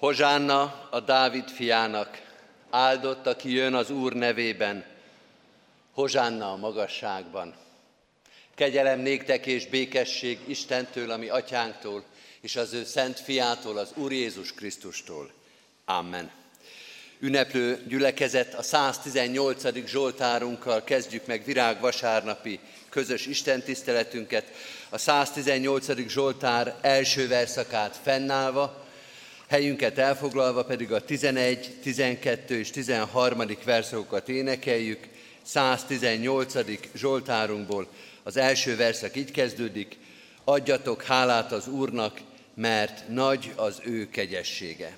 Hozsánna a Dávid fiának, áldott, aki jön az Úr nevében, Hozsánna a magasságban. Kegyelem néktek és békesség Istentől, ami atyánktól, és az ő szent fiától, az Úr Jézus Krisztustól. Amen. Ünneplő gyülekezet a 118. Zsoltárunkkal kezdjük meg virágvasárnapi közös istentiszteletünket. A 118. Zsoltár első verszakát fennállva, helyünket elfoglalva pedig a 11, 12 és 13. verszakokat énekeljük. 118. Zsoltárunkból az első verszak így kezdődik, adjatok hálát az Úrnak, mert nagy az ő kegyessége.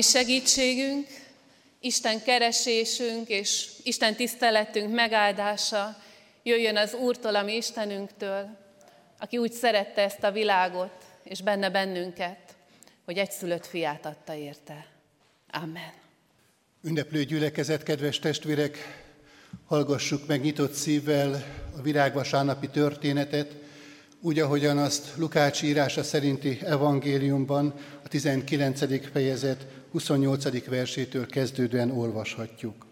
Mi segítségünk, Isten keresésünk és Isten tiszteletünk megáldása jöjjön az Úrtól, ami Istenünktől, aki úgy szerette ezt a világot, és benne bennünket, hogy egy szülött fiát adta érte. Amen. Ünneplő gyülekezet, kedves testvérek, hallgassuk meg nyitott szívvel a virágvasárnapi történetet, úgy, ahogyan azt Lukács írása szerinti evangéliumban a 19. fejezet 28. versétől kezdődően olvashatjuk.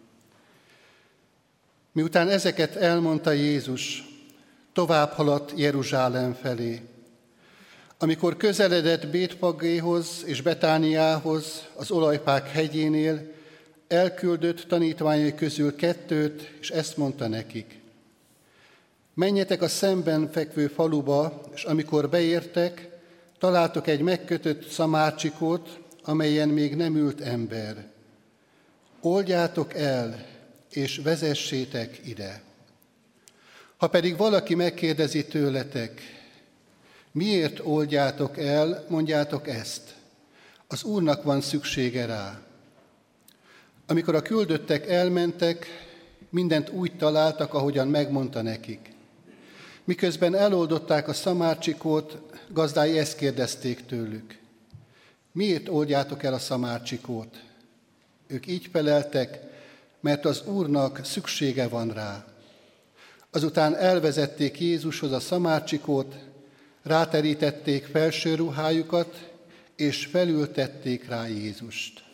Miután ezeket elmondta Jézus, tovább haladt Jeruzsálem felé. Amikor közeledett Bétpagéhoz és Betániához, az olajpák hegyénél, elküldött tanítványai közül kettőt, és ezt mondta nekik. Menjetek a szemben fekvő faluba, és amikor beértek, találtok egy megkötött szamárcsikót, amelyen még nem ült ember. Oldjátok el, és vezessétek ide. Ha pedig valaki megkérdezi tőletek, miért oldjátok el, mondjátok ezt. Az Úrnak van szüksége rá. Amikor a küldöttek elmentek, mindent úgy találtak, ahogyan megmondta nekik. Miközben eloldották a szamárcsikót, gazdái ezt kérdezték tőlük. Miért oldjátok el a szamárcsikót? Ők így feleltek, mert az Úrnak szüksége van rá. Azután elvezették Jézushoz a szamárcsikót, ráterítették felső ruhájukat, és felültették rá Jézust.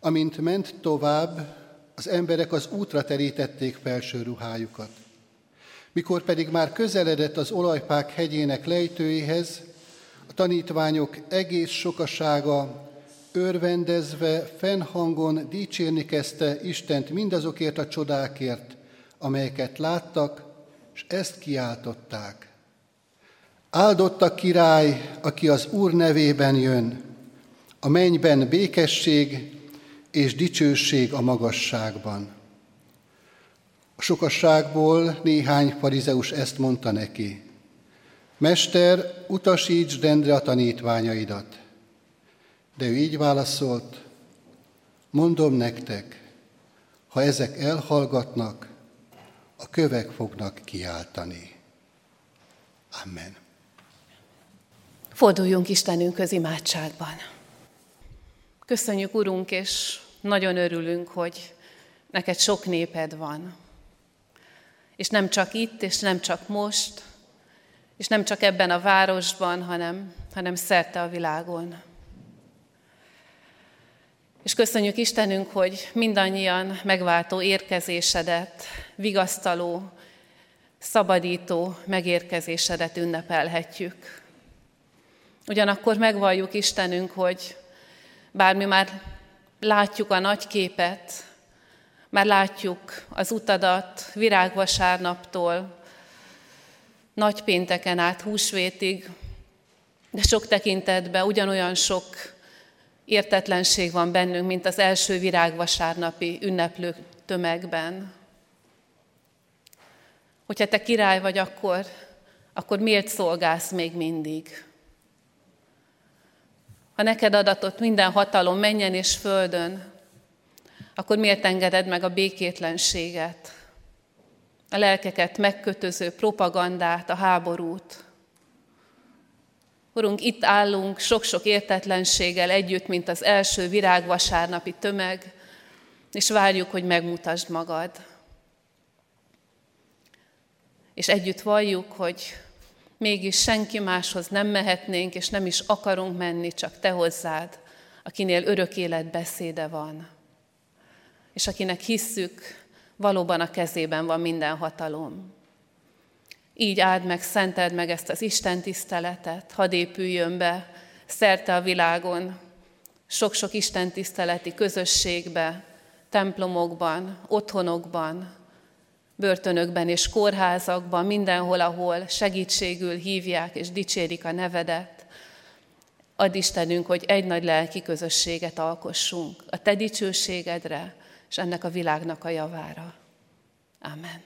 Amint ment tovább, az emberek az útra terítették felső ruhájukat. Mikor pedig már közeledett az olajpák hegyének lejtőihez, a tanítványok egész sokasága örvendezve, fennhangon dicsérni kezdte Istent mindazokért a csodákért, amelyeket láttak, és ezt kiáltották. Áldott a király, aki az Úr nevében jön, a mennyben békesség és dicsőség a magasságban. A sokasságból néhány farizeus ezt mondta neki. Mester, utasíts rendre a tanítványaidat. De ő így válaszolt, mondom nektek, ha ezek elhallgatnak, a kövek fognak kiáltani. Amen. Forduljunk Istenünk imádságban. Köszönjük, Urunk, és nagyon örülünk, hogy neked sok néped van. És nem csak itt, és nem csak most, és nem csak ebben a városban, hanem, hanem szerte a világon. És köszönjük Istenünk, hogy mindannyian megváltó érkezésedet, vigasztaló, szabadító megérkezésedet ünnepelhetjük. Ugyanakkor megvalljuk Istenünk, hogy bár mi már látjuk a nagy képet, már látjuk az utadat virágvasárnaptól, nagypénteken át húsvétig, de sok tekintetben ugyanolyan sok értetlenség van bennünk, mint az első virágvasárnapi ünneplő tömegben. Hogyha te király vagy, akkor, akkor miért szolgálsz még mindig? Ha neked adatott minden hatalom menjen és földön, akkor miért engeded meg a békétlenséget, a lelkeket megkötöző propagandát, a háborút? Urunk, itt állunk sok-sok értetlenséggel együtt, mint az első virágvasárnapi tömeg, és várjuk, hogy megmutasd magad. És együtt valljuk, hogy mégis senki máshoz nem mehetnénk, és nem is akarunk menni, csak Te hozzád, akinél örök élet beszéde van. És akinek hisszük, valóban a kezében van minden hatalom. Így áld meg, szenteld meg ezt az Isten tiszteletet, hadd épüljön be szerte a világon, sok-sok Isten tiszteleti közösségbe, templomokban, otthonokban, börtönökben és kórházakban, mindenhol, ahol segítségül hívják és dicsérik a nevedet. Add Istenünk, hogy egy nagy lelki közösséget alkossunk a Te dicsőségedre és ennek a világnak a javára. Amen.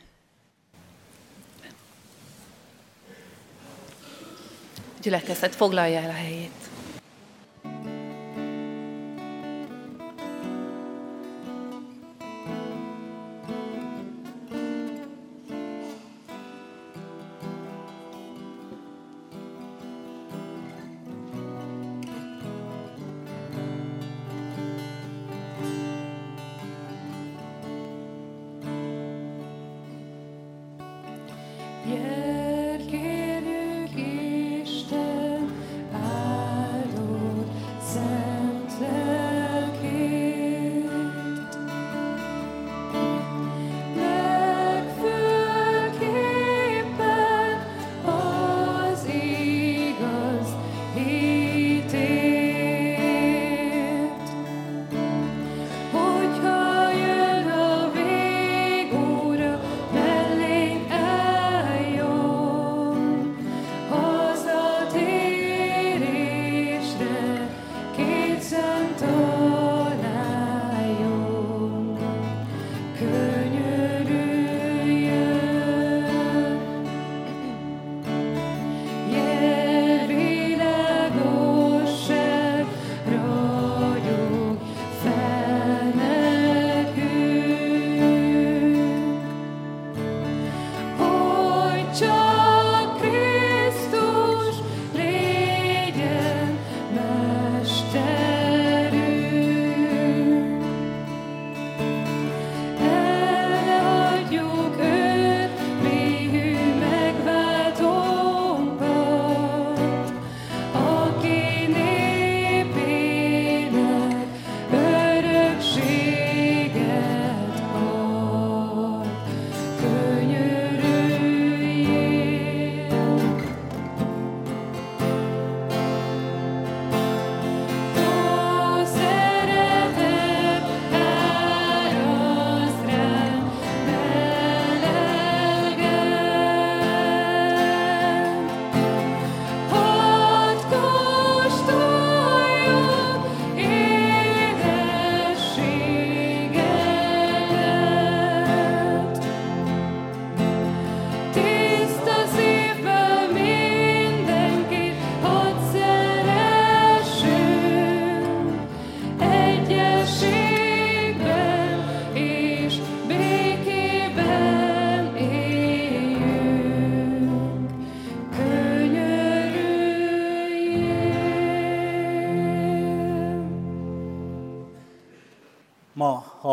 Gyülekezet, foglalja el a helyét.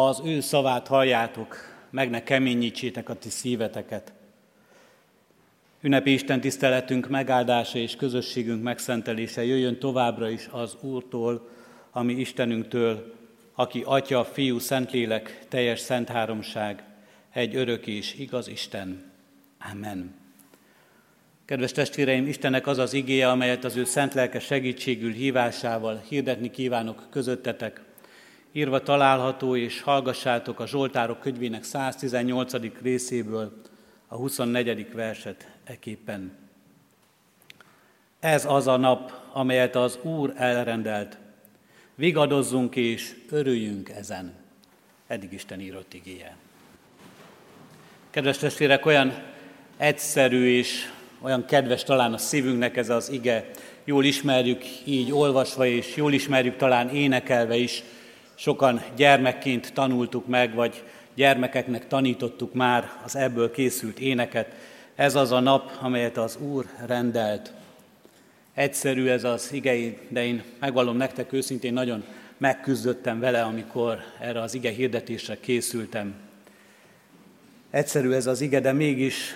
Az ő szavát halljátok, meg ne keményítsétek a ti szíveteket. Ünnepi Isten tiszteletünk megáldása és közösségünk megszentelése jöjjön továbbra is az Úrtól, ami Istenünktől, aki Atya, Fiú, Szentlélek, teljes szent háromság, egy örök és igaz Isten. Amen. Kedves testvéreim, Istennek az az igéje, amelyet az ő szent lelke segítségül hívásával hirdetni kívánok közöttetek. Írva található, és hallgassátok a Zsoltárok könyvének 118. részéből a 24. verset eképpen. Ez az a nap, amelyet az Úr elrendelt. Vigadozzunk és örüljünk ezen. Eddig Isten írott igéje. Kedves testvérek, olyan egyszerű és olyan kedves talán a szívünknek ez az ige. Jól ismerjük így olvasva, és jól ismerjük talán énekelve is. Sokan gyermekként tanultuk meg, vagy gyermekeknek tanítottuk már az ebből készült éneket. Ez az a nap, amelyet az Úr rendelt. Egyszerű ez az igei, de én megvallom nektek őszintén, nagyon megküzdöttem vele, amikor erre az ige hirdetésre készültem. Egyszerű ez az ige, de mégis,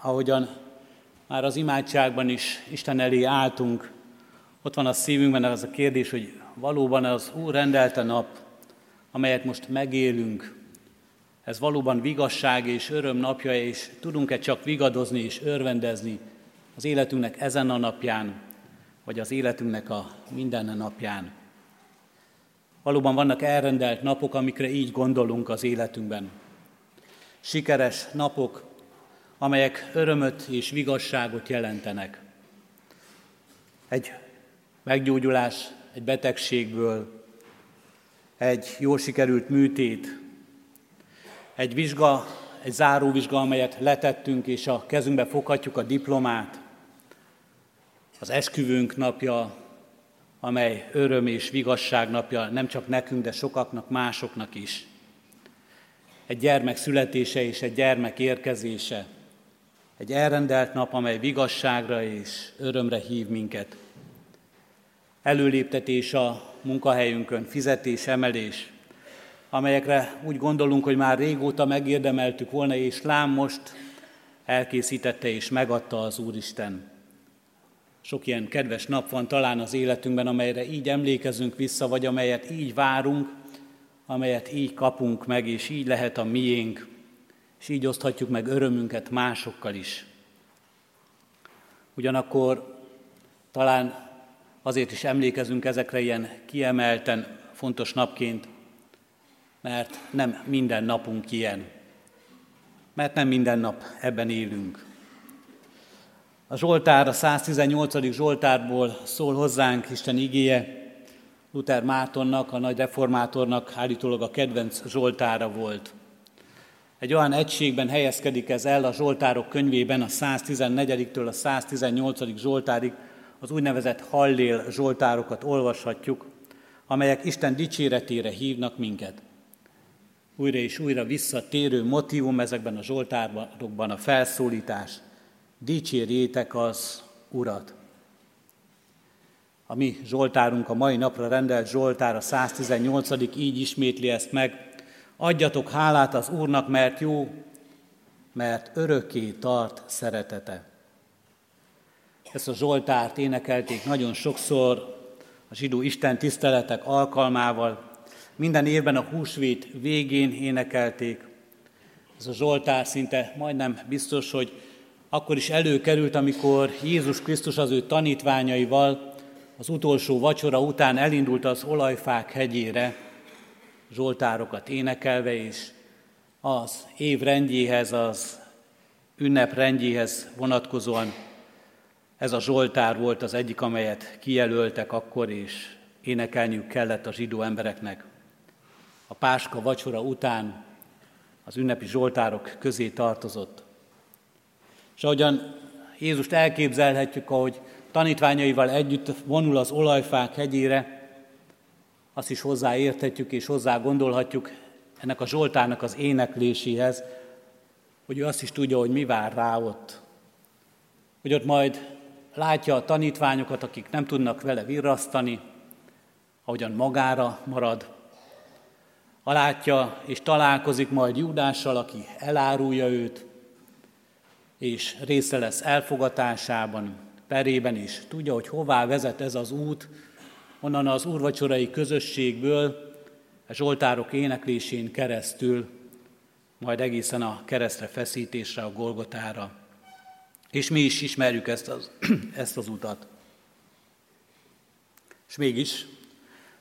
ahogyan már az imádságban is Isten elé álltunk, ott van a szívünkben az a kérdés, hogy valóban az Úr rendelte nap, amelyet most megélünk, ez valóban vigasság és öröm napja, és tudunk-e csak vigadozni és örvendezni az életünknek ezen a napján, vagy az életünknek a minden napján. Valóban vannak elrendelt napok, amikre így gondolunk az életünkben. Sikeres napok, amelyek örömöt és vigasságot jelentenek. Egy meggyógyulás egy betegségből, egy jól sikerült műtét, egy vizsga, egy záróvizsga, amelyet letettünk, és a kezünkbe foghatjuk a diplomát, az esküvőnk napja, amely öröm és vigasság napja nem csak nekünk, de sokaknak, másoknak is. Egy gyermek születése és egy gyermek érkezése, egy elrendelt nap, amely vigasságra és örömre hív minket. Előléptetés a munkahelyünkön, fizetés, emelés, amelyekre úgy gondolunk, hogy már régóta megérdemeltük volna, és lám most elkészítette és megadta az Úristen. Sok ilyen kedves nap van talán az életünkben, amelyre így emlékezünk vissza, vagy amelyet így várunk, amelyet így kapunk meg, és így lehet a miénk, és így oszthatjuk meg örömünket másokkal is. Ugyanakkor talán azért is emlékezünk ezekre ilyen kiemelten fontos napként, mert nem minden napunk ilyen, mert nem minden nap ebben élünk. A Zsoltár, a 118. Zsoltárból szól hozzánk Isten igéje, Luther Mártonnak, a nagy reformátornak állítólag a kedvenc Zsoltára volt. Egy olyan egységben helyezkedik ez el a Zsoltárok könyvében, a 114-től a 118. Zsoltárig, az úgynevezett Hallél Zsoltárokat olvashatjuk, amelyek Isten dicséretére hívnak minket újra és újra visszatérő motivum ezekben a zsoltárokban a felszólítás. Dicsérjétek az Urat! A mi zsoltárunk, a mai napra rendelt zsoltár, a 118. így ismétli ezt meg. Adjatok hálát az Úrnak, mert jó, mert örökké tart szeretete. Ezt a zsoltárt énekelték nagyon sokszor a zsidó Isten tiszteletek alkalmával, minden évben a húsvét végén énekelték. Ez a Zsoltár szinte majdnem biztos, hogy akkor is előkerült, amikor Jézus Krisztus az ő tanítványaival az utolsó vacsora után elindult az olajfák hegyére, Zsoltárokat énekelve, és az év rendjéhez, az ünnep rendjéhez vonatkozóan ez a Zsoltár volt az egyik, amelyet kijelöltek akkor, és énekelniük kellett a zsidó embereknek a Páska vacsora után az ünnepi zsoltárok közé tartozott. És ahogyan Jézust elképzelhetjük, ahogy tanítványaival együtt vonul az olajfák hegyére, azt is hozzáérthetjük és hozzá gondolhatjuk ennek a Zsoltárnak az énekléséhez, hogy ő azt is tudja, hogy mi vár rá ott. Hogy ott majd látja a tanítványokat, akik nem tudnak vele virrasztani, ahogyan magára marad, Alátja és találkozik majd Júdással, aki elárulja őt, és része lesz elfogatásában, perében is. Tudja, hogy hová vezet ez az út, onnan az úrvacsorai közösségből, a Zsoltárok éneklésén keresztül, majd egészen a keresztre feszítésre, a Golgotára. És mi is ismerjük ezt az, ezt az utat. És mégis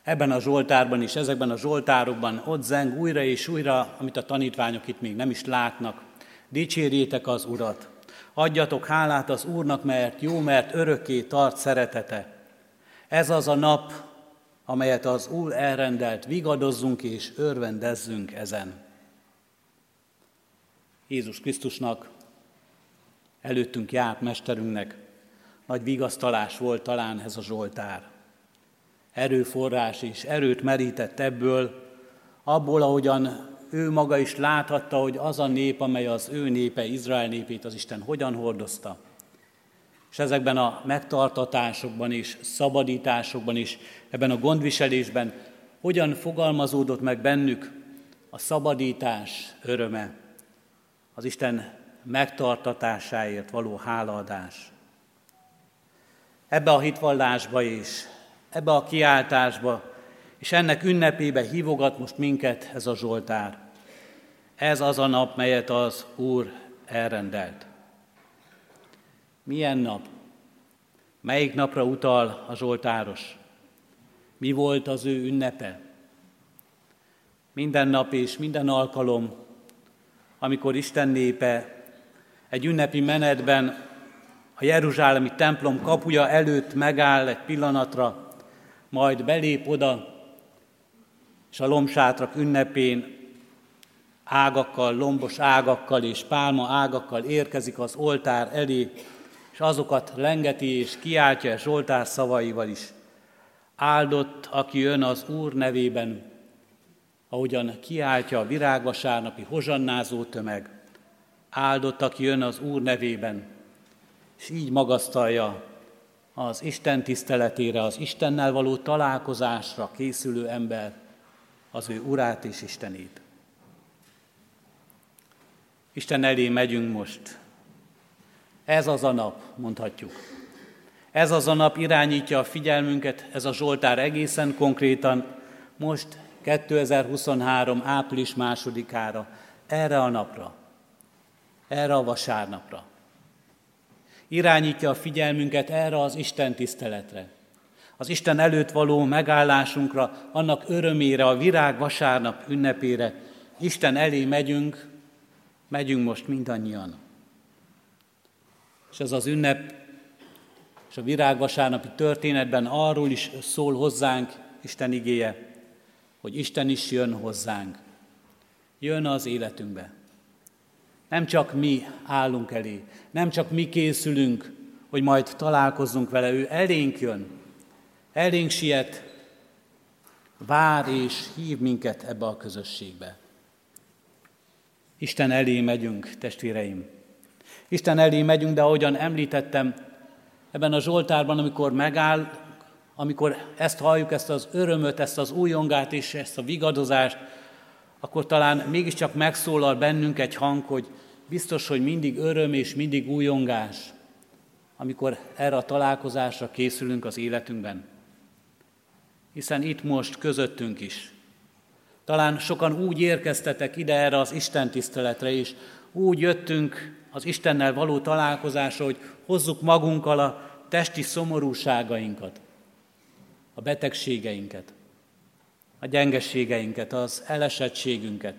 ebben a Zsoltárban is, ezekben a Zsoltárokban ott zeng újra és újra, amit a tanítványok itt még nem is látnak. Dicsérjétek az Urat, adjatok hálát az Úrnak, mert jó, mert örökké tart szeretete. Ez az a nap, amelyet az Úr elrendelt, vigadozzunk és örvendezzünk ezen. Jézus Krisztusnak, előttünk járt mesterünknek nagy vigasztalás volt talán ez a Zsoltár. Erőforrás és erőt merített ebből, abból, ahogyan ő maga is láthatta, hogy az a nép, amely az ő népe, Izrael népét az Isten hogyan hordozta. És ezekben a megtartatásokban és szabadításokban is, ebben a gondviselésben hogyan fogalmazódott meg bennük a szabadítás öröme, az Isten megtartatásáért való hálaadás. Ebbe a hitvallásba is, ebbe a kiáltásba, és ennek ünnepébe hívogat most minket ez a Zsoltár. Ez az a nap, melyet az Úr elrendelt. Milyen nap? Melyik napra utal a Zsoltáros? Mi volt az ő ünnepe? Minden nap és minden alkalom, amikor Isten népe egy ünnepi menetben a Jeruzsálemi templom kapuja előtt megáll egy pillanatra, majd belép oda, és a lombsátrak ünnepén ágakkal, lombos ágakkal és pálma ágakkal érkezik az oltár elé, és azokat lengeti és kiáltja Zsoltár szavaival is. Áldott, aki jön az Úr nevében, ahogyan kiáltja a virágvasárnapi hozsannázó tömeg. Áldott, aki jön az Úr nevében, és így magasztalja az Isten tiszteletére, az Istennel való találkozásra készülő ember az ő urát és Istenét. Isten elé megyünk most. Ez az a nap, mondhatjuk. Ez az a nap irányítja a figyelmünket, ez a Zsoltár egészen konkrétan, most 2023. április másodikára, erre a napra, erre a vasárnapra. Irányítja a figyelmünket erre az Isten tiszteletre, az Isten előtt való megállásunkra, annak örömére, a virág vasárnap ünnepére. Isten elé megyünk, megyünk most mindannyian. És ez az ünnep és a virágvasárnapi történetben arról is szól hozzánk Isten igéje, hogy Isten is jön hozzánk. Jön az életünkbe. Nem csak mi állunk elé, nem csak mi készülünk, hogy majd találkozzunk vele, ő elénk jön, elénk siet, vár és hív minket ebbe a közösségbe. Isten elé megyünk, testvéreim. Isten elé megyünk, de ahogyan említettem, ebben a Zsoltárban, amikor megáll, amikor ezt halljuk, ezt az örömöt, ezt az újongát és ezt a vigadozást, akkor talán mégiscsak megszólal bennünk egy hang, hogy biztos, hogy mindig öröm és mindig újongás, amikor erre a találkozásra készülünk az életünkben. Hiszen itt most közöttünk is. Talán sokan úgy érkeztetek ide erre az Isten tiszteletre is, úgy jöttünk az Istennel való találkozásra, hogy hozzuk magunkkal a testi szomorúságainkat, a betegségeinket, a gyengességeinket, az elesettségünket,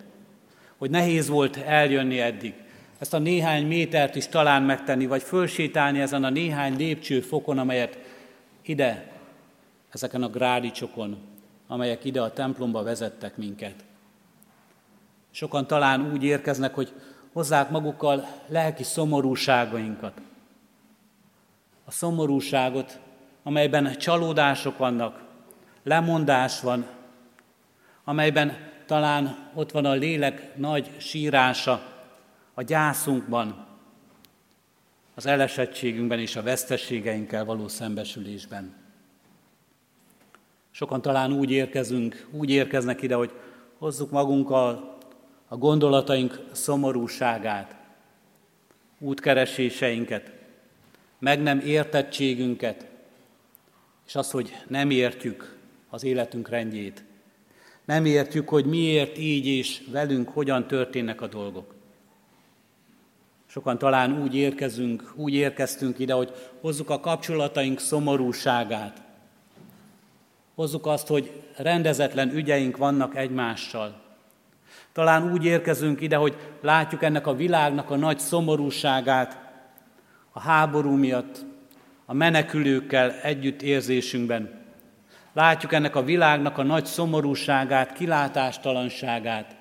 hogy nehéz volt eljönni eddig, ezt a néhány métert is talán megtenni, vagy fölsétálni ezen a néhány lépcsőfokon, amelyet ide, ezeken a grádicsokon, amelyek ide a templomba vezettek minket. Sokan talán úgy érkeznek, hogy hozzák magukkal lelki szomorúságainkat. A szomorúságot, amelyben csalódások vannak, lemondás van, amelyben talán ott van a lélek nagy sírása, a gyászunkban, az elesettségünkben és a vesztességeinkkel való szembesülésben. Sokan talán úgy érkezünk, úgy érkeznek ide, hogy hozzuk magunkkal a gondolataink szomorúságát, útkereséseinket, meg nem értettségünket, és az, hogy nem értjük az életünk rendjét. Nem értjük, hogy miért így és velünk hogyan történnek a dolgok. Sokan talán úgy érkezünk, úgy érkeztünk ide, hogy hozzuk a kapcsolataink szomorúságát. Hozzuk azt, hogy rendezetlen ügyeink vannak egymással. Talán úgy érkezünk ide, hogy látjuk ennek a világnak a nagy szomorúságát, a háború miatt, a menekülőkkel együtt érzésünkben. Látjuk ennek a világnak a nagy szomorúságát, kilátástalanságát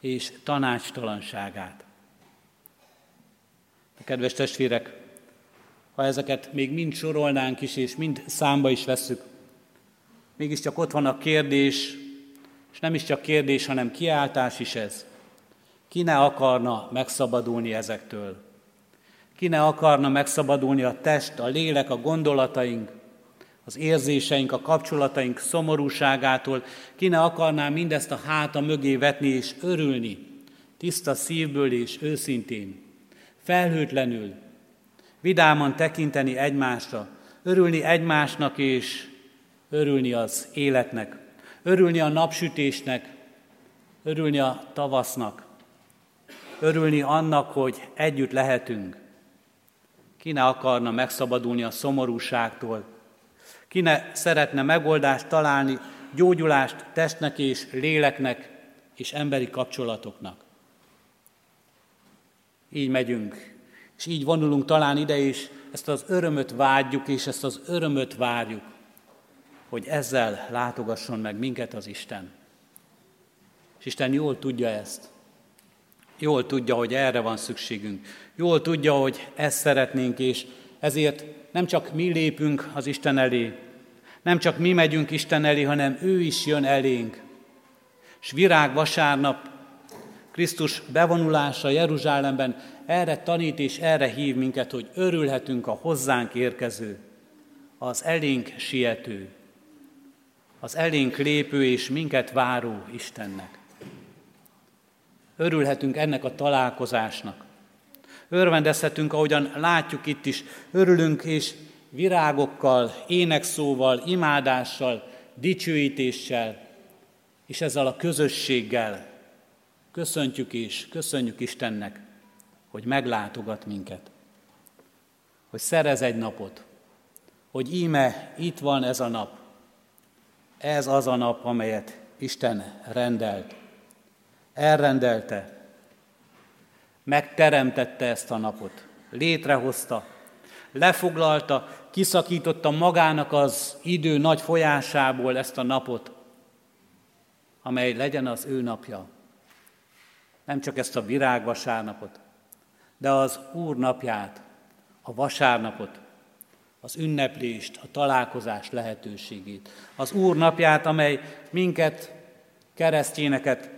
és tanácstalanságát. Kedves testvérek, ha ezeket még mind sorolnánk is, és mind számba is vesszük, mégiscsak ott van a kérdés, és nem is csak kérdés, hanem kiáltás is ez. Ki ne akarna megszabadulni ezektől? Ki ne akarna megszabadulni a test, a lélek, a gondolataink, az érzéseink, a kapcsolataink szomorúságától, ki ne akarná mindezt a háta mögé vetni és örülni, tiszta szívből és őszintén, felhőtlenül, vidáman tekinteni egymásra, örülni egymásnak és örülni az életnek, örülni a napsütésnek, örülni a tavasznak, örülni annak, hogy együtt lehetünk. Ki ne akarna megszabadulni a szomorúságtól, ki ne szeretne megoldást találni, gyógyulást testnek és léleknek és emberi kapcsolatoknak. Így megyünk, és így vonulunk talán ide is, ezt az örömöt vágyjuk, és ezt az örömöt várjuk, hogy ezzel látogasson meg minket az Isten. És Isten jól tudja ezt. Jól tudja, hogy erre van szükségünk. Jól tudja, hogy ezt szeretnénk, és ezért nem csak mi lépünk az Isten elé, nem csak mi megyünk Isten elé, hanem ő is jön elénk. És virág vasárnap Krisztus bevonulása Jeruzsálemben erre tanít és erre hív minket, hogy örülhetünk a hozzánk érkező, az elénk siető, az elénk lépő és minket váró Istennek. Örülhetünk ennek a találkozásnak. Örvendezhetünk, ahogyan látjuk itt is, örülünk és virágokkal, énekszóval, imádással, dicsőítéssel, és ezzel a közösséggel. Köszöntjük és köszönjük Istennek, hogy meglátogat minket, hogy szerez egy napot, hogy íme itt van ez a nap, ez az a nap, amelyet Isten rendelt, elrendelte, megteremtette ezt a napot, létrehozta, lefoglalta, kiszakította magának az idő nagy folyásából ezt a napot, amely legyen az ő napja. Nem csak ezt a virágvasárnapot, de az Úr napját, a vasárnapot, az ünneplést, a találkozás lehetőségét. Az Úr napját, amely minket, keresztényeket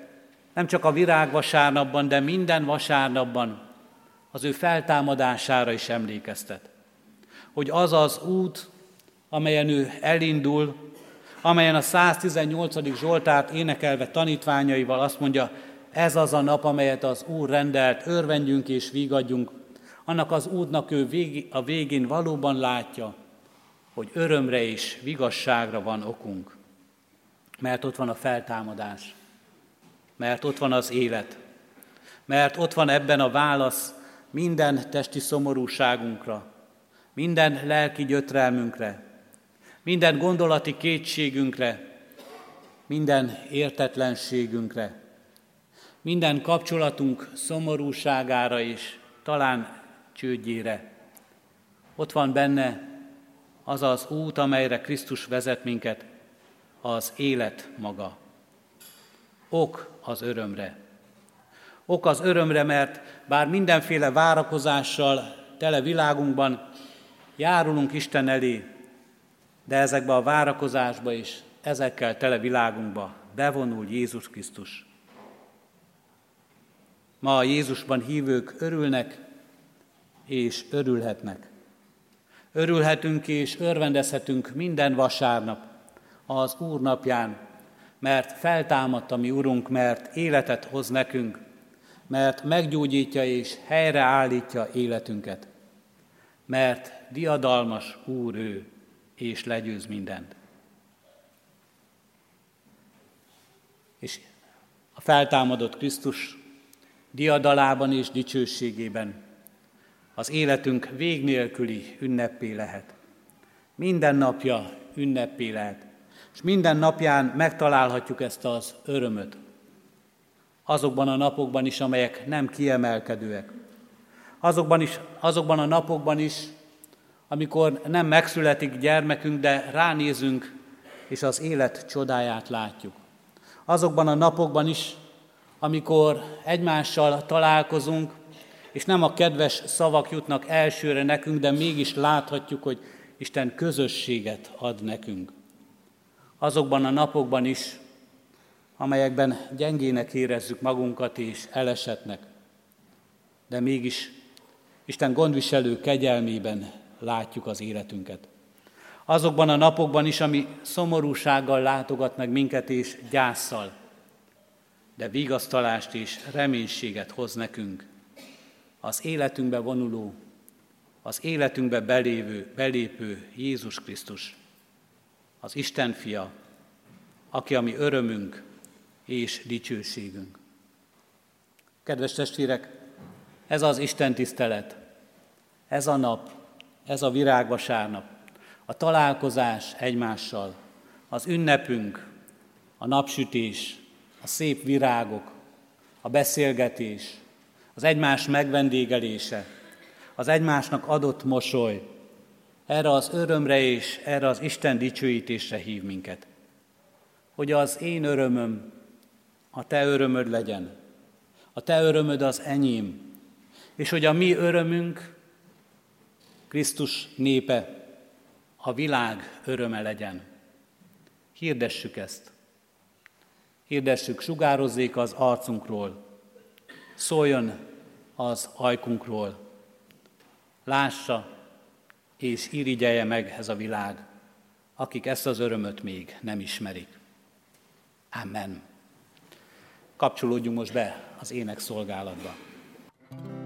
nem csak a virágvasárnapban, de minden vasárnapban az ő feltámadására is emlékeztet hogy az az út, amelyen ő elindul, amelyen a 118. Zsoltárt énekelve tanítványaival azt mondja, ez az a nap, amelyet az Úr rendelt, örvendjünk és vigadjunk, annak az útnak ő a végén valóban látja, hogy örömre és vigasságra van okunk. Mert ott van a feltámadás, mert ott van az élet, mert ott van ebben a válasz minden testi szomorúságunkra, minden lelki gyötrelmünkre, minden gondolati kétségünkre, minden értetlenségünkre, minden kapcsolatunk szomorúságára és talán csődjére. Ott van benne az az út, amelyre Krisztus vezet minket, az élet maga. Ok az örömre. Ok az örömre, mert bár mindenféle várakozással tele világunkban járulunk Isten elé, de ezekbe a várakozásba is, ezekkel tele világunkba bevonul Jézus Krisztus. Ma a Jézusban hívők örülnek és örülhetnek. Örülhetünk és örvendezhetünk minden vasárnap az Úr napján, mert feltámadt a mi Urunk, mert életet hoz nekünk, mert meggyógyítja és helyreállítja életünket, mert diadalmas Úr ő, és legyőz mindent. És a feltámadott Krisztus diadalában és dicsőségében az életünk vég nélküli ünnepé lehet. Minden napja ünnepé lehet. És minden napján megtalálhatjuk ezt az örömöt. Azokban a napokban is, amelyek nem kiemelkedőek. Azokban, is, azokban a napokban is, amikor nem megszületik gyermekünk, de ránézünk, és az élet csodáját látjuk. Azokban a napokban is, amikor egymással találkozunk, és nem a kedves szavak jutnak elsőre nekünk, de mégis láthatjuk, hogy Isten közösséget ad nekünk. Azokban a napokban is, amelyekben gyengének érezzük magunkat és elesetnek, de mégis Isten gondviselő kegyelmében látjuk az életünket. Azokban a napokban is, ami szomorúsággal látogat meg minket és gyászsal, de vigasztalást és reménységet hoz nekünk. Az életünkbe vonuló, az életünkbe belévő, belépő Jézus Krisztus, az Isten fia, aki a mi örömünk és dicsőségünk. Kedves testvérek, ez az Isten tisztelet, ez a nap, ez a virágvasárnap, a találkozás egymással, az ünnepünk, a napsütés, a szép virágok, a beszélgetés, az egymás megvendégelése, az egymásnak adott mosoly, erre az örömre és erre az Isten dicsőítésre hív minket. Hogy az én örömöm a te örömöd legyen, a te örömöd az enyém, és hogy a mi örömünk Krisztus népe, a világ öröme legyen. Hirdessük ezt. Hirdessük, sugározzék az arcunkról, szóljon az ajkunkról, lássa és irigyelje meg ez a világ, akik ezt az örömöt még nem ismerik. Amen. Kapcsolódjunk most be az ének szolgálatba. lakhassam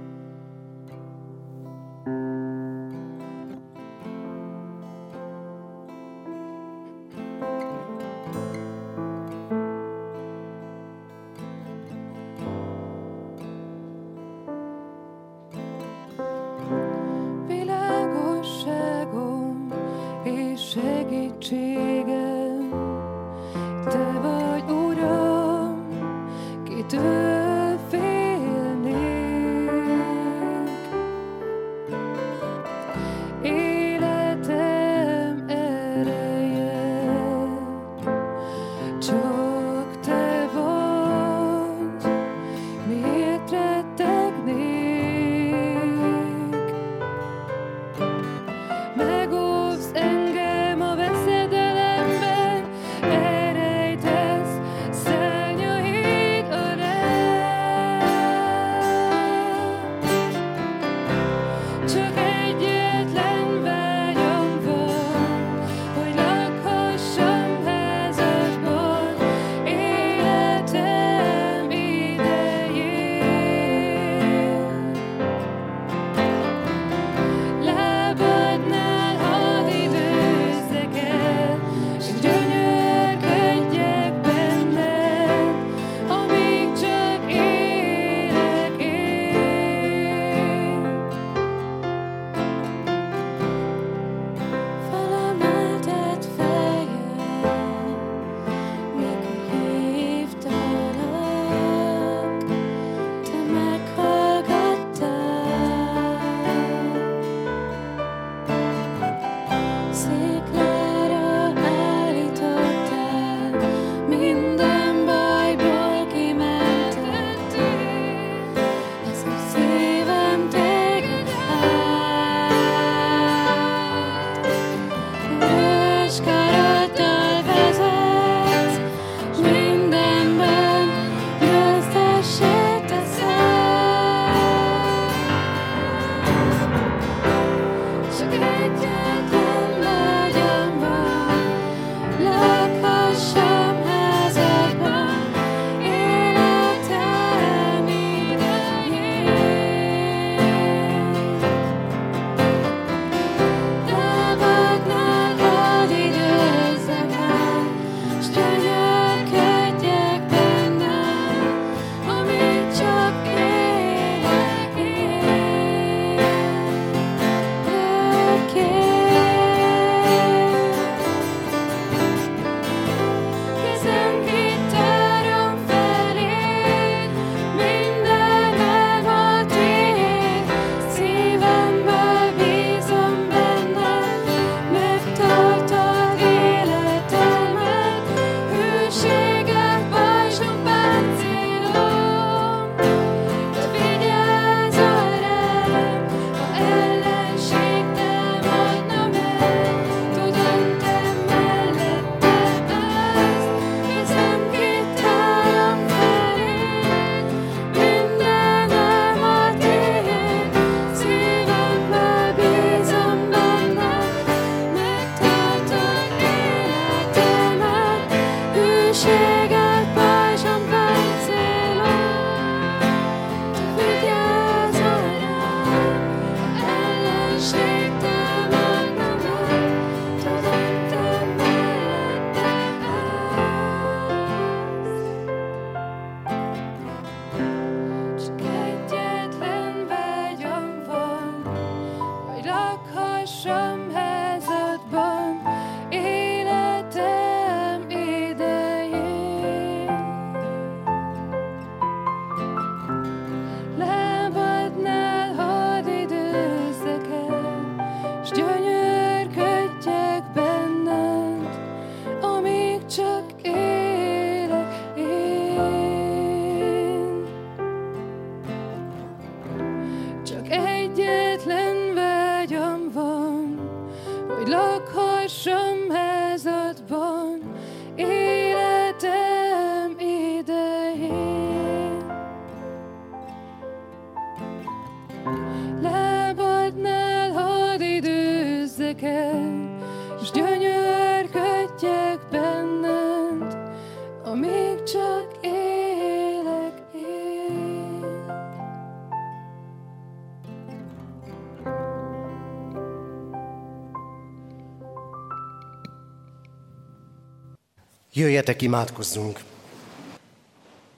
Jöjjetek, imádkozzunk!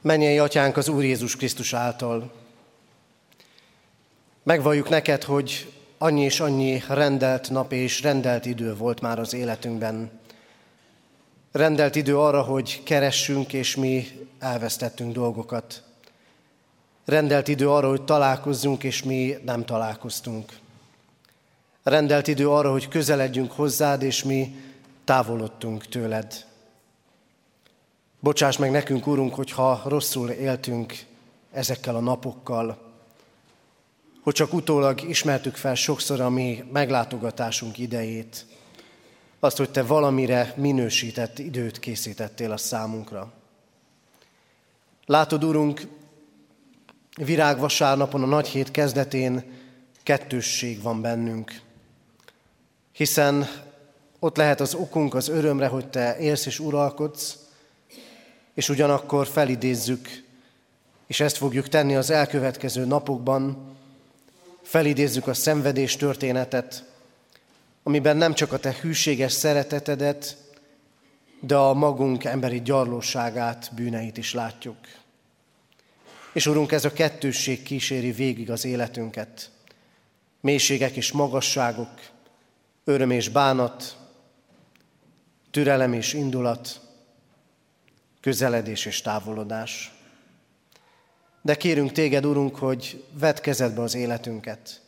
Menjél, Atyánk, az Úr Jézus Krisztus által. Megvalljuk neked, hogy annyi és annyi rendelt nap és rendelt idő volt már az életünkben. Rendelt idő arra, hogy keressünk, és mi elvesztettünk dolgokat. Rendelt idő arra, hogy találkozzunk, és mi nem találkoztunk. Rendelt idő arra, hogy közeledjünk hozzád, és mi távolodtunk tőled. Bocsáss meg nekünk, Urunk, hogyha rosszul éltünk ezekkel a napokkal, hogy csak utólag ismertük fel sokszor a mi meglátogatásunk idejét, azt, hogy Te valamire minősített időt készítettél a számunkra. Látod, Urunk, virágvasárnapon, a nagy hét kezdetén kettősség van bennünk, hiszen ott lehet az okunk az örömre, hogy Te élsz és uralkodsz, és ugyanakkor felidézzük, és ezt fogjuk tenni az elkövetkező napokban, felidézzük a szenvedés történetet, amiben nem csak a te hűséges szeretetedet, de a magunk emberi gyarlóságát, bűneit is látjuk. És Urunk, ez a kettősség kíséri végig az életünket. Mélységek és magasságok, öröm és bánat, türelem és indulat, közeledés és távolodás. De kérünk téged, Urunk, hogy vedd kezedbe az életünket.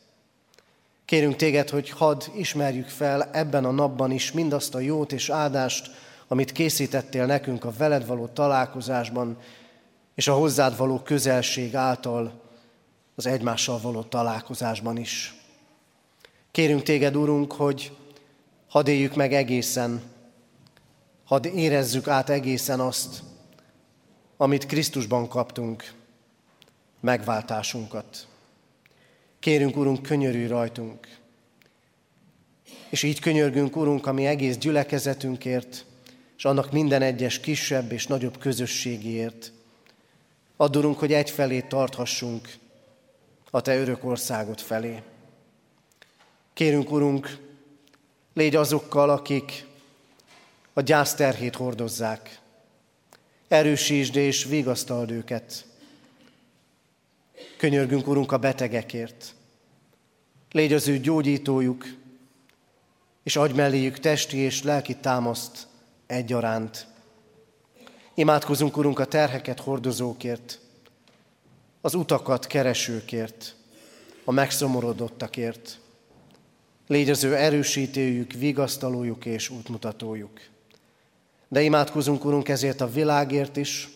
Kérünk téged, hogy hadd ismerjük fel ebben a napban is mindazt a jót és áldást, amit készítettél nekünk a veled való találkozásban, és a hozzád való közelség által az egymással való találkozásban is. Kérünk téged, Urunk, hogy hadd éljük meg egészen, hadd érezzük át egészen azt, amit Krisztusban kaptunk, megváltásunkat. Kérünk, Urunk, könyörülj rajtunk. És így könyörgünk, Urunk, ami egész gyülekezetünkért, és annak minden egyes kisebb és nagyobb közösségéért. Add, Urunk, hogy egyfelé tarthassunk a Te örök országot felé. Kérünk, Urunk, légy azokkal, akik a gyászterhét hordozzák. Erősítsd és vigasztald őket. Könyörgünk, Urunk, a betegekért. Légy az ő gyógyítójuk, és adj melléjük testi és lelki támaszt egyaránt. Imádkozunk, Urunk, a terheket hordozókért, az utakat keresőkért, a megszomorodottakért. Légy az ő erősítőjük, vigasztalójuk és útmutatójuk. De imádkozunk, Urunk, ezért a világért is,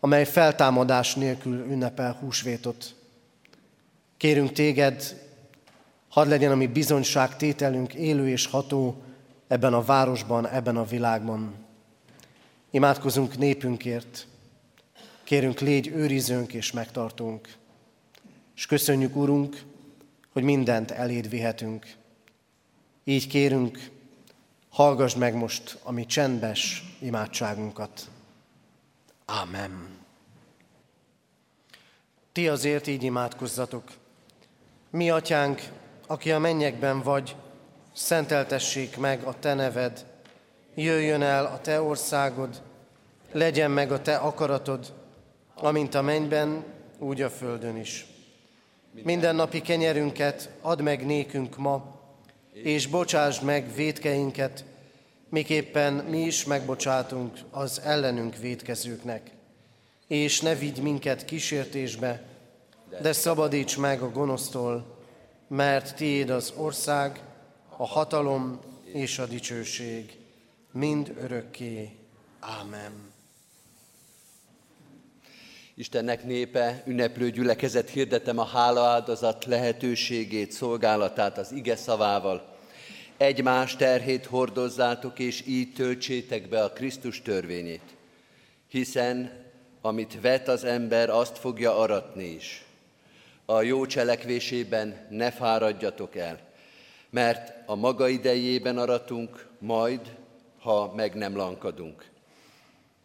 amely feltámadás nélkül ünnepel húsvétot. Kérünk téged, hadd legyen a mi bizonyságtételünk élő és ható ebben a városban, ebben a világban. Imádkozunk népünkért, kérünk légy őrizőnk és megtartunk. És köszönjük, Urunk, hogy mindent eléd vihetünk. Így kérünk, hallgass meg most a mi csendes imádságunkat. Amen. Ti azért így imádkozzatok. Mi, atyánk, aki a mennyekben vagy, szenteltessék meg a te neved, jöjjön el a te országod, legyen meg a te akaratod, amint a mennyben, úgy a földön is. Minden napi kenyerünket add meg nékünk ma, és bocsásd meg védkeinket, miképpen mi is megbocsátunk az ellenünk védkezőknek. És ne vigy minket kísértésbe, de szabadíts meg a gonosztól, mert tiéd az ország, a hatalom és a dicsőség, mind örökké. Ámen. Istennek népe, ünneplő gyülekezet hirdetem a hálaáldozat lehetőségét, szolgálatát az ige szavával. egymás terhét hordozzátok, és így töltsétek be a Krisztus törvényét. Hiszen amit vet az ember, azt fogja aratni is. A jó cselekvésében ne fáradjatok el, mert a maga idejében aratunk, majd, ha meg nem lankadunk.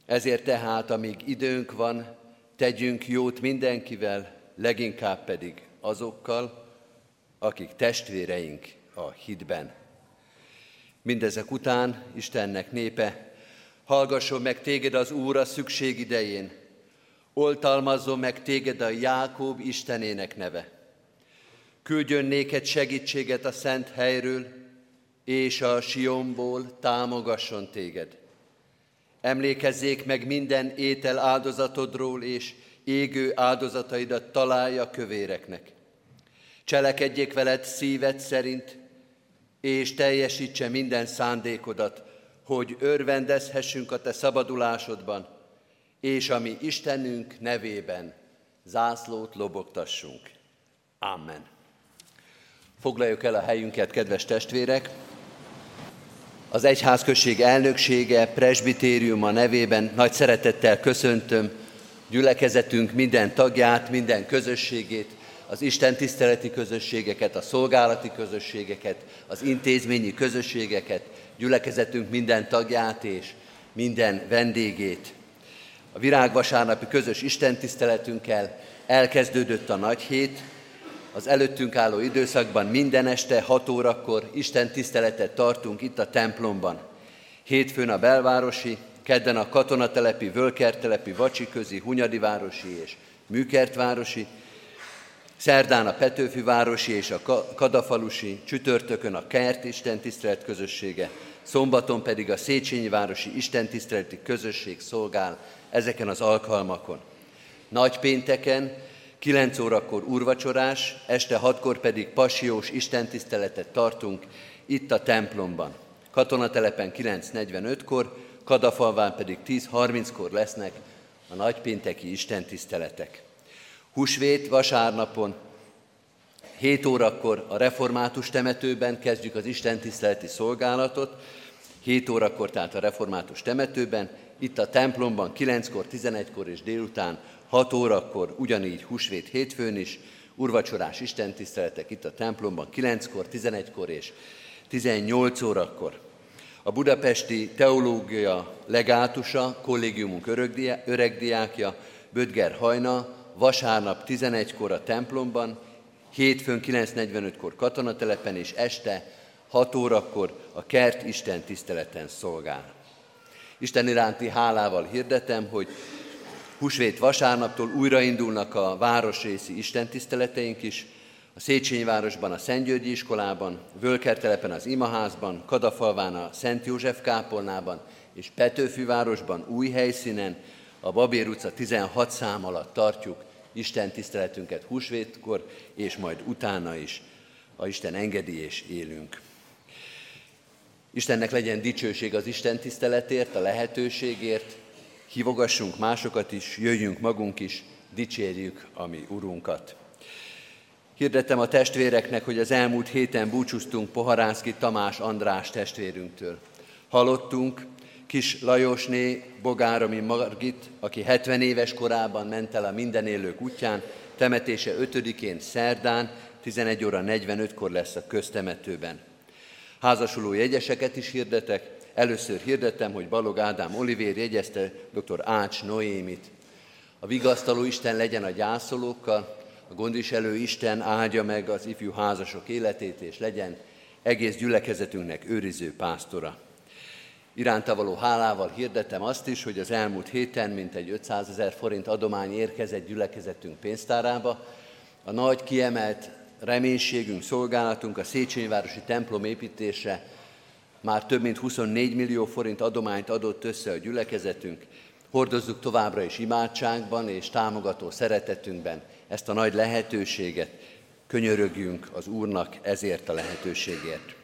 Ezért tehát, amíg időnk van, tegyünk jót mindenkivel, leginkább pedig azokkal, akik testvéreink a hitben. Mindezek után Istennek népe, hallgasson meg téged az Úr a szükség idején, oltalmazzon meg téged a Jákób Istenének neve. Küldjön néked segítséget a szent helyről, és a Sionból támogasson téged. Emlékezzék meg minden étel áldozatodról, és égő áldozataidat találja kövéreknek. Cselekedjék veled szíved szerint, és teljesítse minden szándékodat, hogy örvendezhessünk a te szabadulásodban, és ami Istenünk nevében zászlót lobogtassunk. Amen. Foglaljuk el a helyünket, kedves testvérek! Az egyházközség elnöksége, presbitériuma nevében nagy szeretettel köszöntöm gyülekezetünk minden tagját, minden közösségét, az Isten tiszteleti közösségeket, a szolgálati közösségeket, az intézményi közösségeket, gyülekezetünk minden tagját és minden vendégét. A virágvasárnapi közös istentiszteletünkkel elkezdődött a nagy hét, az előttünk álló időszakban minden este 6 órakor Isten tiszteletet tartunk itt a templomban. Hétfőn a belvárosi, kedden a katonatelepi, völkertelepi, vacsiközi, hunyadivárosi és műkertvárosi, Szerdán a Petőfi városi és a Kadafalusi, csütörtökön a Kert istentisztelet közössége, szombaton pedig a Széchenyi városi istentiszteleti közösség szolgál ezeken az alkalmakon. Nagy pénteken 9 órakor úrvacsorás, este 6-kor pedig pasiós istentiszteletet tartunk itt a templomban. Katonatelepen 9.45-kor, Kadafalván pedig 10.30-kor lesznek a nagypénteki istentiszteletek. Húsvét vasárnapon 7 órakor a református temetőben kezdjük az istentiszteleti szolgálatot, 7 órakor tehát a református temetőben, itt a templomban 9-kor, 11-kor és délután 6 órakor, ugyanígy húsvét hétfőn is, urvacsorás istentiszteletek itt a templomban 9-kor, 11-kor és 18 órakor. A budapesti teológia legátusa, kollégiumunk öregdiákja, Bödger Hajna, vasárnap 11-kor a templomban, hétfőn 9.45-kor katonatelepen és este 6 órakor a kert Isten tiszteleten szolgál. Isten iránti hálával hirdetem, hogy Húsvét vasárnaptól újraindulnak a városrészi istentiszteleteink is, a Széchenyi városban a Szent Györgyi iskolában, Völkertelepen az Imaházban, Kadafalván a Szent József kápolnában és Petőfi városban új helyszínen, a Babér utca 16 szám alatt tartjuk Isten tiszteletünket húsvétkor, és majd utána is a Isten engedi és élünk. Istennek legyen dicsőség az Isten tiszteletért, a lehetőségért, hívogassunk másokat is, jöjjünk magunk is, dicsérjük a mi Urunkat. Hirdettem a testvéreknek, hogy az elmúlt héten búcsúztunk Poharánszki Tamás András testvérünktől. Hallottunk kis Lajosné Bogáromi Margit, aki 70 éves korában ment el a minden élők útján, temetése 5-én szerdán, 11 óra 45-kor lesz a köztemetőben. Házasuló jegyeseket is hirdetek. Először hirdettem, hogy Balog Ádám Olivér jegyezte dr. Ács Noémit. A vigasztaló Isten legyen a gyászolókkal, a gondviselő Isten áldja meg az ifjú házasok életét, és legyen egész gyülekezetünknek őriző pásztora. Iránta való hálával hirdetem azt is, hogy az elmúlt héten mintegy 500 ezer forint adomány érkezett gyülekezetünk pénztárába. A nagy kiemelt reménységünk, szolgálatunk a Széchenyi városi templom építése már több mint 24 millió forint adományt adott össze a gyülekezetünk. Hordozzuk továbbra is imádságban és támogató szeretetünkben ezt a nagy lehetőséget. Könyörögjünk az Úrnak ezért a lehetőségért.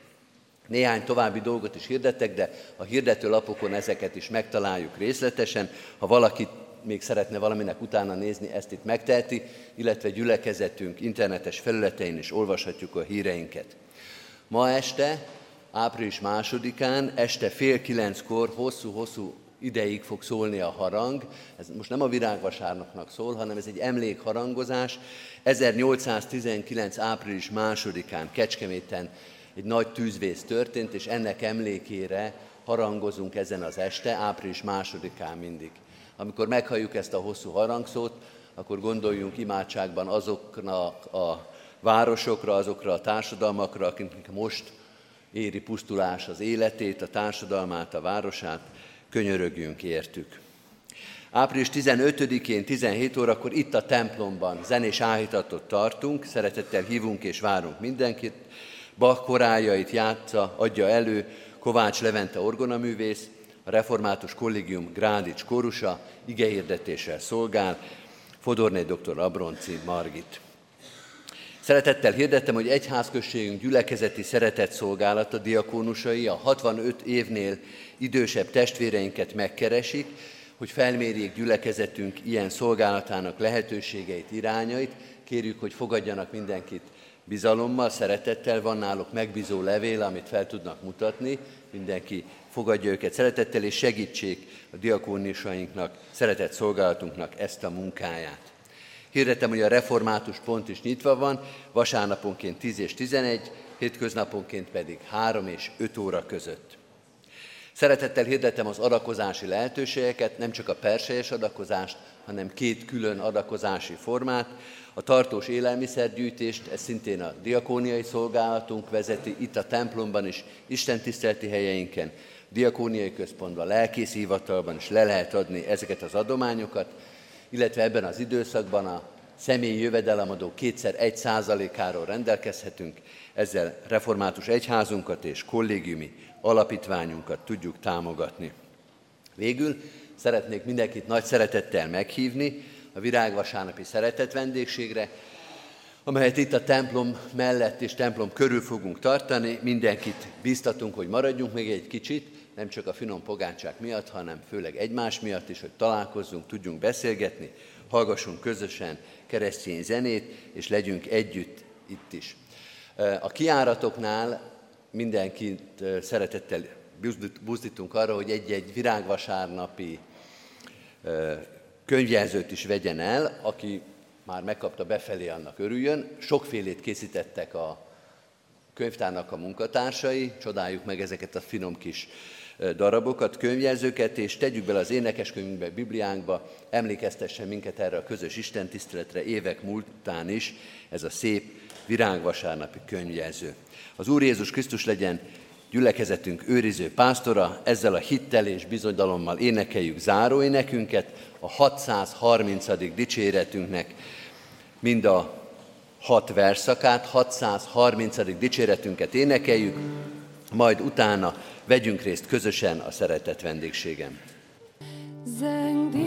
Néhány további dolgot is hirdetek, de a hirdető lapokon ezeket is megtaláljuk részletesen. Ha valaki még szeretne valaminek utána nézni, ezt itt megteheti, illetve gyülekezetünk internetes felületein is olvashatjuk a híreinket. Ma este április másodikán, este fél kilenckor hosszú-hosszú ideig fog szólni a harang. Ez most nem a virágvasárnapnak szól, hanem ez egy emlékharangozás. 1819. április másodikán Kecskeméten egy nagy tűzvész történt, és ennek emlékére harangozunk ezen az este, április másodikán mindig. Amikor meghalljuk ezt a hosszú harangszót, akkor gondoljunk imádságban azoknak a városokra, azokra a társadalmakra, akiknek most éri pusztulás az életét, a társadalmát, a városát, könyörögjünk értük. Április 15-én 17 órakor itt a templomban zenés áhítatot tartunk, szeretettel hívunk és várunk mindenkit. Bach korájait játsza, adja elő Kovács Levente orgonaművész, a Református Kollégium Grádics korusa, igehirdetéssel szolgál, Fodorné dr. Abronci Margit. Szeretettel hirdettem, hogy egyházközségünk gyülekezeti szeretett szolgálata diakónusai a 65 évnél idősebb testvéreinket megkeresik, hogy felmérjék gyülekezetünk ilyen szolgálatának lehetőségeit, irányait. Kérjük, hogy fogadjanak mindenkit bizalommal, szeretettel. Van náluk megbízó levél, amit fel tudnak mutatni. Mindenki fogadja őket szeretettel, és segítsék a diakónusainknak, szeretett szolgálatunknak ezt a munkáját. Hirdetem, hogy a református pont is nyitva van, vasárnaponként 10 és 11, hétköznaponként pedig 3 és 5 óra között. Szeretettel hirdetem az adakozási lehetőségeket, nem csak a perselyes adakozást, hanem két külön adakozási formát. A tartós élelmiszergyűjtést, ez szintén a diakóniai szolgálatunk vezeti, itt a templomban is, Isten tisztelti helyeinken, diakóniai központban, lelkész hivatalban is le lehet adni ezeket az adományokat, illetve ebben az időszakban a személyi jövedelemadó kétszer egy százalékáról rendelkezhetünk, ezzel református egyházunkat és kollégiumi alapítványunkat tudjuk támogatni. Végül szeretnék mindenkit nagy szeretettel meghívni a virágvasárnapi szeretet vendégségre, amelyet itt a templom mellett és templom körül fogunk tartani. Mindenkit biztatunk, hogy maradjunk még egy kicsit, nem csak a finom pogácsák miatt, hanem főleg egymás miatt is, hogy találkozzunk, tudjunk beszélgetni, hallgassunk közösen keresztény zenét, és legyünk együtt itt is. A kiáratoknál mindenkit szeretettel buzdítunk arra, hogy egy-egy virágvasárnapi könyvjelzőt is vegyen el, aki már megkapta befelé, annak örüljön. Sokfélét készítettek a könyvtárnak a munkatársai, csodáljuk meg ezeket a finom kis darabokat, könyvjelzőket, és tegyük bele az énekeskönyvünkbe, Bibliánkba, emlékeztessen minket erre a közös istentiszteletre évek múltán is, ez a szép virágvasárnapi könyvjelző. Az Úr Jézus Krisztus legyen gyülekezetünk őriző pásztora, ezzel a hittel és bizonyalommal énekeljük záróénekünket, a 630. dicséretünknek mind a hat verszakát, 630. dicséretünket énekeljük, majd utána vegyünk részt közösen a szeretett vendégségem. Zengd